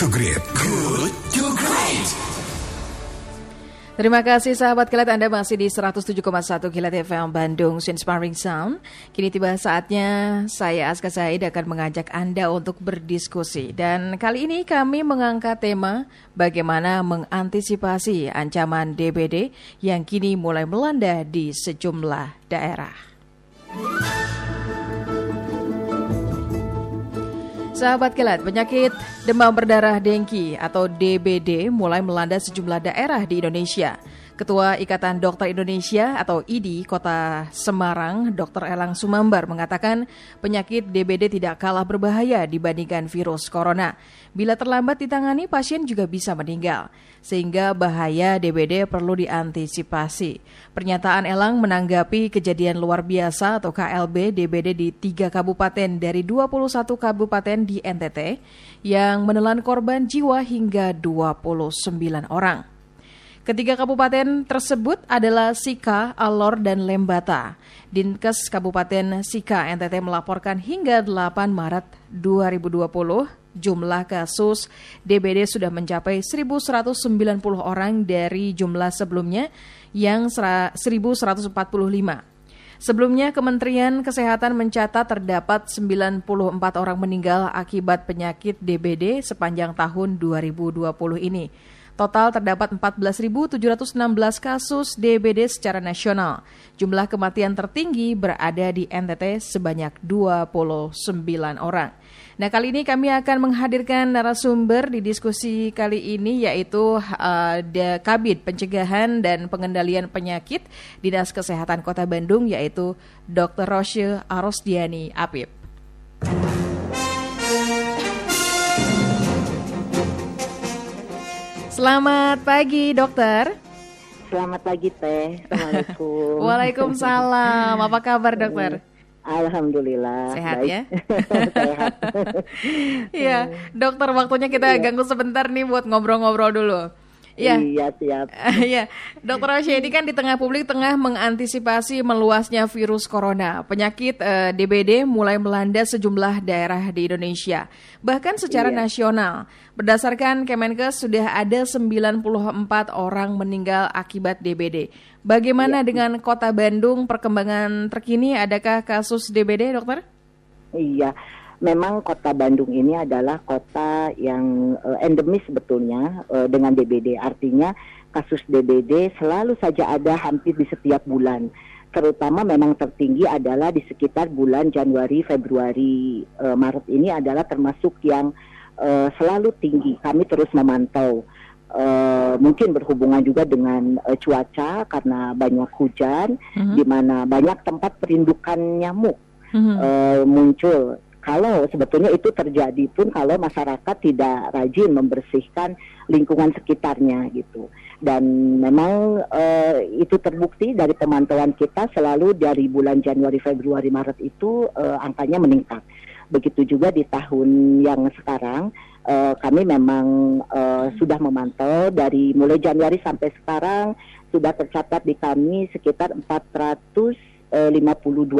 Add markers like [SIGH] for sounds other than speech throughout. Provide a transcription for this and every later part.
to Great. Good to Great. Terima kasih sahabat kilat Anda masih di 107,1 kilat FM Bandung Inspiring Sound. Kini tiba saatnya saya Aska Said akan mengajak Anda untuk berdiskusi. Dan kali ini kami mengangkat tema bagaimana mengantisipasi ancaman DBD yang kini mulai melanda di sejumlah daerah. Sahabat kilat, penyakit demam berdarah dengki atau DBD mulai melanda sejumlah daerah di Indonesia. Ketua Ikatan Dokter Indonesia atau IDI Kota Semarang, Dr. Elang Sumambar mengatakan penyakit DBD tidak kalah berbahaya dibandingkan virus corona. Bila terlambat ditangani, pasien juga bisa meninggal. Sehingga bahaya DBD perlu diantisipasi. Pernyataan Elang menanggapi kejadian luar biasa atau KLB DBD di tiga kabupaten dari 21 kabupaten di NTT yang menelan korban jiwa hingga 29 orang. Ketiga kabupaten tersebut adalah Sika, Alor, dan Lembata. Dinkes Kabupaten Sika NTT melaporkan hingga 8 Maret 2020 jumlah kasus DBD sudah mencapai 1.190 orang dari jumlah sebelumnya yang 1.145. Sebelumnya, Kementerian Kesehatan mencatat terdapat 94 orang meninggal akibat penyakit DBD sepanjang tahun 2020 ini. Total terdapat 14.716 kasus DBD secara nasional. Jumlah kematian tertinggi berada di NTT sebanyak 29 orang. Nah, kali ini kami akan menghadirkan narasumber di diskusi kali ini yaitu uh, Kabid Pencegahan dan Pengendalian Penyakit Dinas Kesehatan Kota Bandung yaitu Dr. Rosye Arosdiani Apip. Selamat pagi, dokter. Selamat pagi, Teh. Assalamualaikum. [LAUGHS] Waalaikumsalam. Apa kabar, dokter? Alhamdulillah. Sehat baik. ya? [LAUGHS] Sehat. [LAUGHS] Iya, dokter waktunya kita Iya. ganggu sebentar nih buat ngobrol-ngobrol dulu. Iya. Iya, siap. [LAUGHS] Iya, Dokter Rasya ini kan di tengah publik tengah mengantisipasi meluasnya virus corona. Penyakit eh, DBD mulai melanda sejumlah daerah di Indonesia, bahkan secara Iya. nasional. Berdasarkan Kemenkes sudah ada 94 orang meninggal akibat DBD. Bagaimana Iya. dengan Kota Bandung? Perkembangan terkini adakah kasus DBD, Dokter? Iya. Memang kota Bandung ini adalah kota yang eh, endemis sebetulnya eh, dengan DBD. Artinya kasus DBD selalu saja ada hampir di setiap bulan. Terutama memang tertinggi adalah di sekitar bulan Januari, Februari, eh, Maret ini adalah termasuk yang eh, selalu tinggi. Kami terus memantau. Eh, mungkin berhubungan juga dengan eh, cuaca karena banyak hujan, Mhm. di mana banyak tempat perindukan nyamuk Mhm. eh, muncul. Kalau sebetulnya itu terjadi pun kalau masyarakat tidak rajin membersihkan lingkungan sekitarnya gitu. Dan memang eh, itu terbukti dari pemantauan kita selalu dari bulan Januari, Februari, Maret itu eh, angkanya meningkat. Begitu juga di tahun yang sekarang eh, kami memang eh, sudah memantau dari mulai Januari sampai sekarang sudah tercatat di kami sekitar 452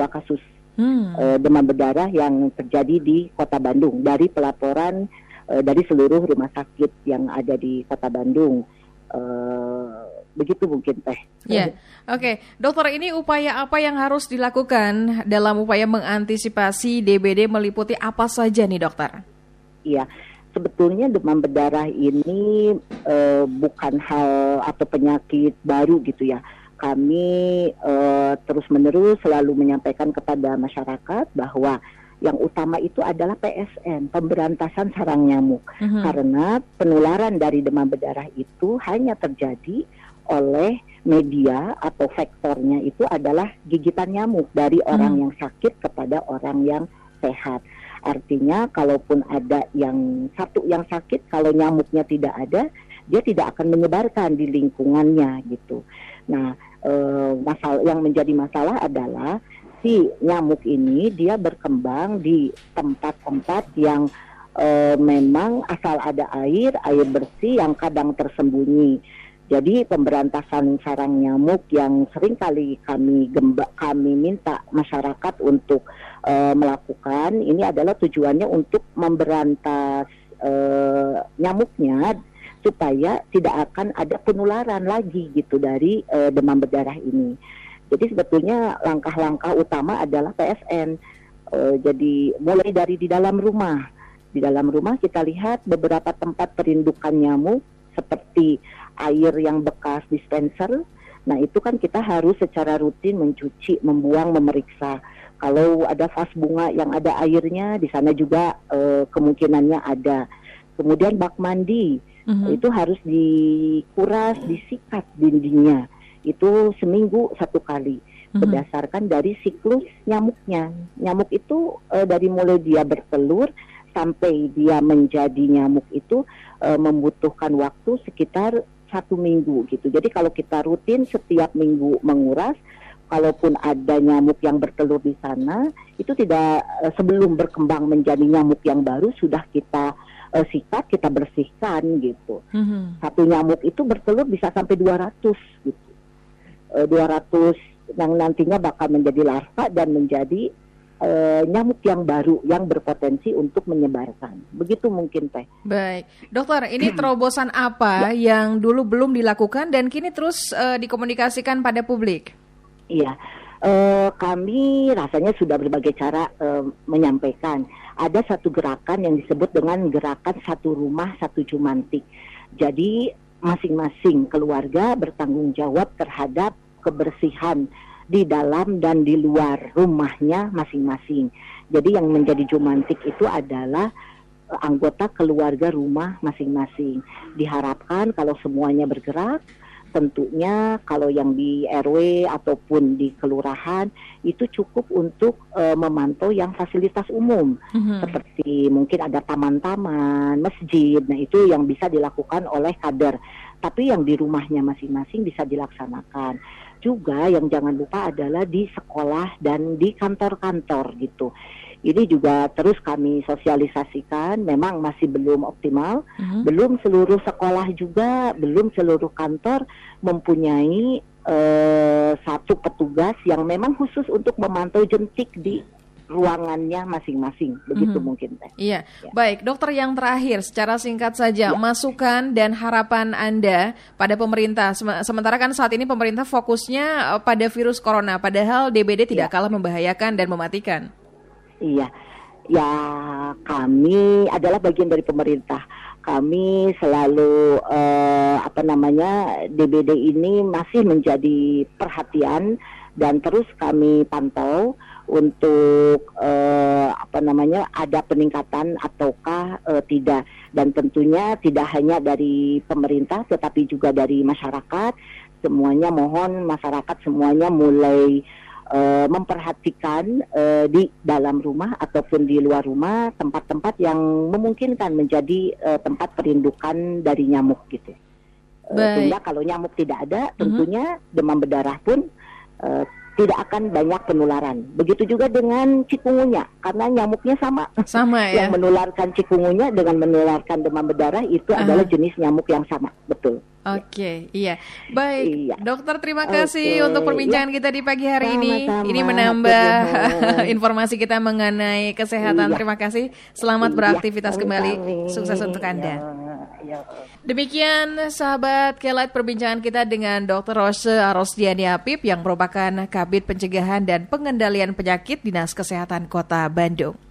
kasus Hmm. eh, demam berdarah yang terjadi di Kota Bandung dari pelaporan eh, dari seluruh rumah sakit yang ada di Kota Bandung. Eh, begitu mungkin teh. Ya, oke, dokter. Ini upaya apa yang harus dilakukan dalam upaya mengantisipasi DBD meliputi apa saja nih, dokter? Iya, sebetulnya demam berdarah ini eh, bukan hal atau penyakit baru gitu ya. Kami eh, terus-menerus selalu menyampaikan kepada masyarakat bahwa yang utama itu adalah PSN, pemberantasan sarang nyamuk. Mhm. Karena penularan dari demam berdarah itu hanya terjadi oleh media atau faktornya itu adalah gigitan nyamuk dari orang Hmm. yang sakit kepada orang yang sehat. Artinya kalaupun ada yang satu yang sakit, kalau nyamuknya tidak ada, dia tidak akan menyebarkan di lingkungannya gitu. Nah, eh, masalah yang menjadi masalah adalah si nyamuk ini dia berkembang di tempat-tempat yang eh, memang asal ada air, air bersih yang kadang tersembunyi. Jadi pemberantasan sarang nyamuk yang sering kali kami gemba, kami minta masyarakat untuk eh, melakukan ini adalah tujuannya untuk memberantas uh, nyamuknya supaya tidak akan ada penularan lagi gitu dari uh, demam berdarah ini. Jadi sebetulnya langkah-langkah utama adalah PSN. Uh, jadi mulai dari di dalam rumah. Di dalam rumah kita lihat beberapa tempat perindukan nyamuk seperti air yang bekas dispenser. Nah, itu kan kita harus secara rutin mencuci, membuang, memeriksa. Kalau ada vas bunga yang ada airnya, di sana juga uh, kemungkinannya ada. Kemudian bak mandi mm-hmm. itu harus dikuras, disikat dindingnya. Itu seminggu satu kali mm-hmm. berdasarkan dari siklus nyamuknya. Nyamuk itu e, dari mulai dia bertelur sampai dia menjadi nyamuk itu e, membutuhkan waktu sekitar satu minggu gitu. Jadi kalau kita rutin setiap minggu menguras, kalaupun ada nyamuk yang bertelur di sana, itu tidak e, sebelum berkembang menjadi nyamuk yang baru sudah kita uh, sikat kita bersihkan gitu. Mm-hmm. Satu nyamuk itu bertelur bisa sampai 200 gitu. Uh, 200 yang nantinya bakal menjadi larva dan menjadi uh, nyamuk yang baru yang berpotensi untuk menyebarkan. Begitu mungkin teh. Baik, dokter, ini terobosan apa ya. yang dulu belum dilakukan dan kini terus uh, dikomunikasikan pada publik? Iya, uh, kami rasanya sudah berbagai cara uh, menyampaikan ada satu gerakan yang disebut dengan gerakan satu rumah satu jumantik. Jadi masing-masing keluarga bertanggung jawab terhadap kebersihan di dalam dan di luar rumahnya masing-masing. Jadi yang menjadi jumantik itu adalah eh, anggota keluarga rumah masing-masing. Diharapkan kalau semuanya bergerak tentunya kalau yang di RW ataupun di kelurahan itu cukup untuk uh, memantau yang fasilitas umum mm-hmm. seperti mungkin ada taman-taman, masjid. Nah, itu yang bisa dilakukan oleh kader. Tapi yang di rumahnya masing-masing bisa dilaksanakan. Juga yang jangan lupa adalah di sekolah dan di kantor-kantor gitu ini juga terus kami sosialisasikan memang masih belum optimal uh-huh. belum seluruh sekolah juga belum seluruh kantor mempunyai uh, satu petugas yang memang khusus untuk memantau jentik di ruangannya masing-masing begitu hmm. mungkin teh. Iya. Ya. Baik, dokter yang terakhir secara singkat saja ya. masukan dan harapan Anda pada pemerintah. Sementara kan saat ini pemerintah fokusnya eh, pada virus corona padahal DBD tidak ya. kalah membahayakan dan mematikan. Iya, ya kami adalah bagian dari pemerintah. Kami selalu uh, apa namanya DBD ini masih menjadi perhatian dan terus kami pantau untuk uh, apa namanya ada peningkatan ataukah uh, tidak. Dan tentunya tidak hanya dari pemerintah tetapi juga dari masyarakat. Semuanya mohon masyarakat semuanya mulai uh, memperhatikan uh, di dalam rumah ataupun di luar rumah tempat-tempat yang memungkinkan menjadi uh, tempat perindukan dari nyamuk gitu. Uh, sehingga kalau nyamuk tidak ada, mhm. tentunya uh -huh. demam berdarah pun uh, tidak akan banyak penularan. Begitu juga dengan cikungunya, karena nyamuknya sama. Sama [LAUGHS] ya. Yang menularkan cikungunya dengan menularkan demam berdarah itu uh -huh. adalah jenis nyamuk yang sama, betul. Oke, okay, iya. Baik, iya. dokter terima kasih okay. untuk perbincangan ya. kita di pagi hari Sama-sama. ini. Ini menambah [LAUGHS] informasi kita mengenai kesehatan. Iya. Terima kasih. Selamat iya. beraktivitas kembali. Sukses untuk Anda. Ya. Demikian sahabat Kelight perbincangan kita dengan Dr. Rose Arosdiani Apip yang merupakan Kabit Pencegahan dan Pengendalian Penyakit Dinas Kesehatan Kota Bandung.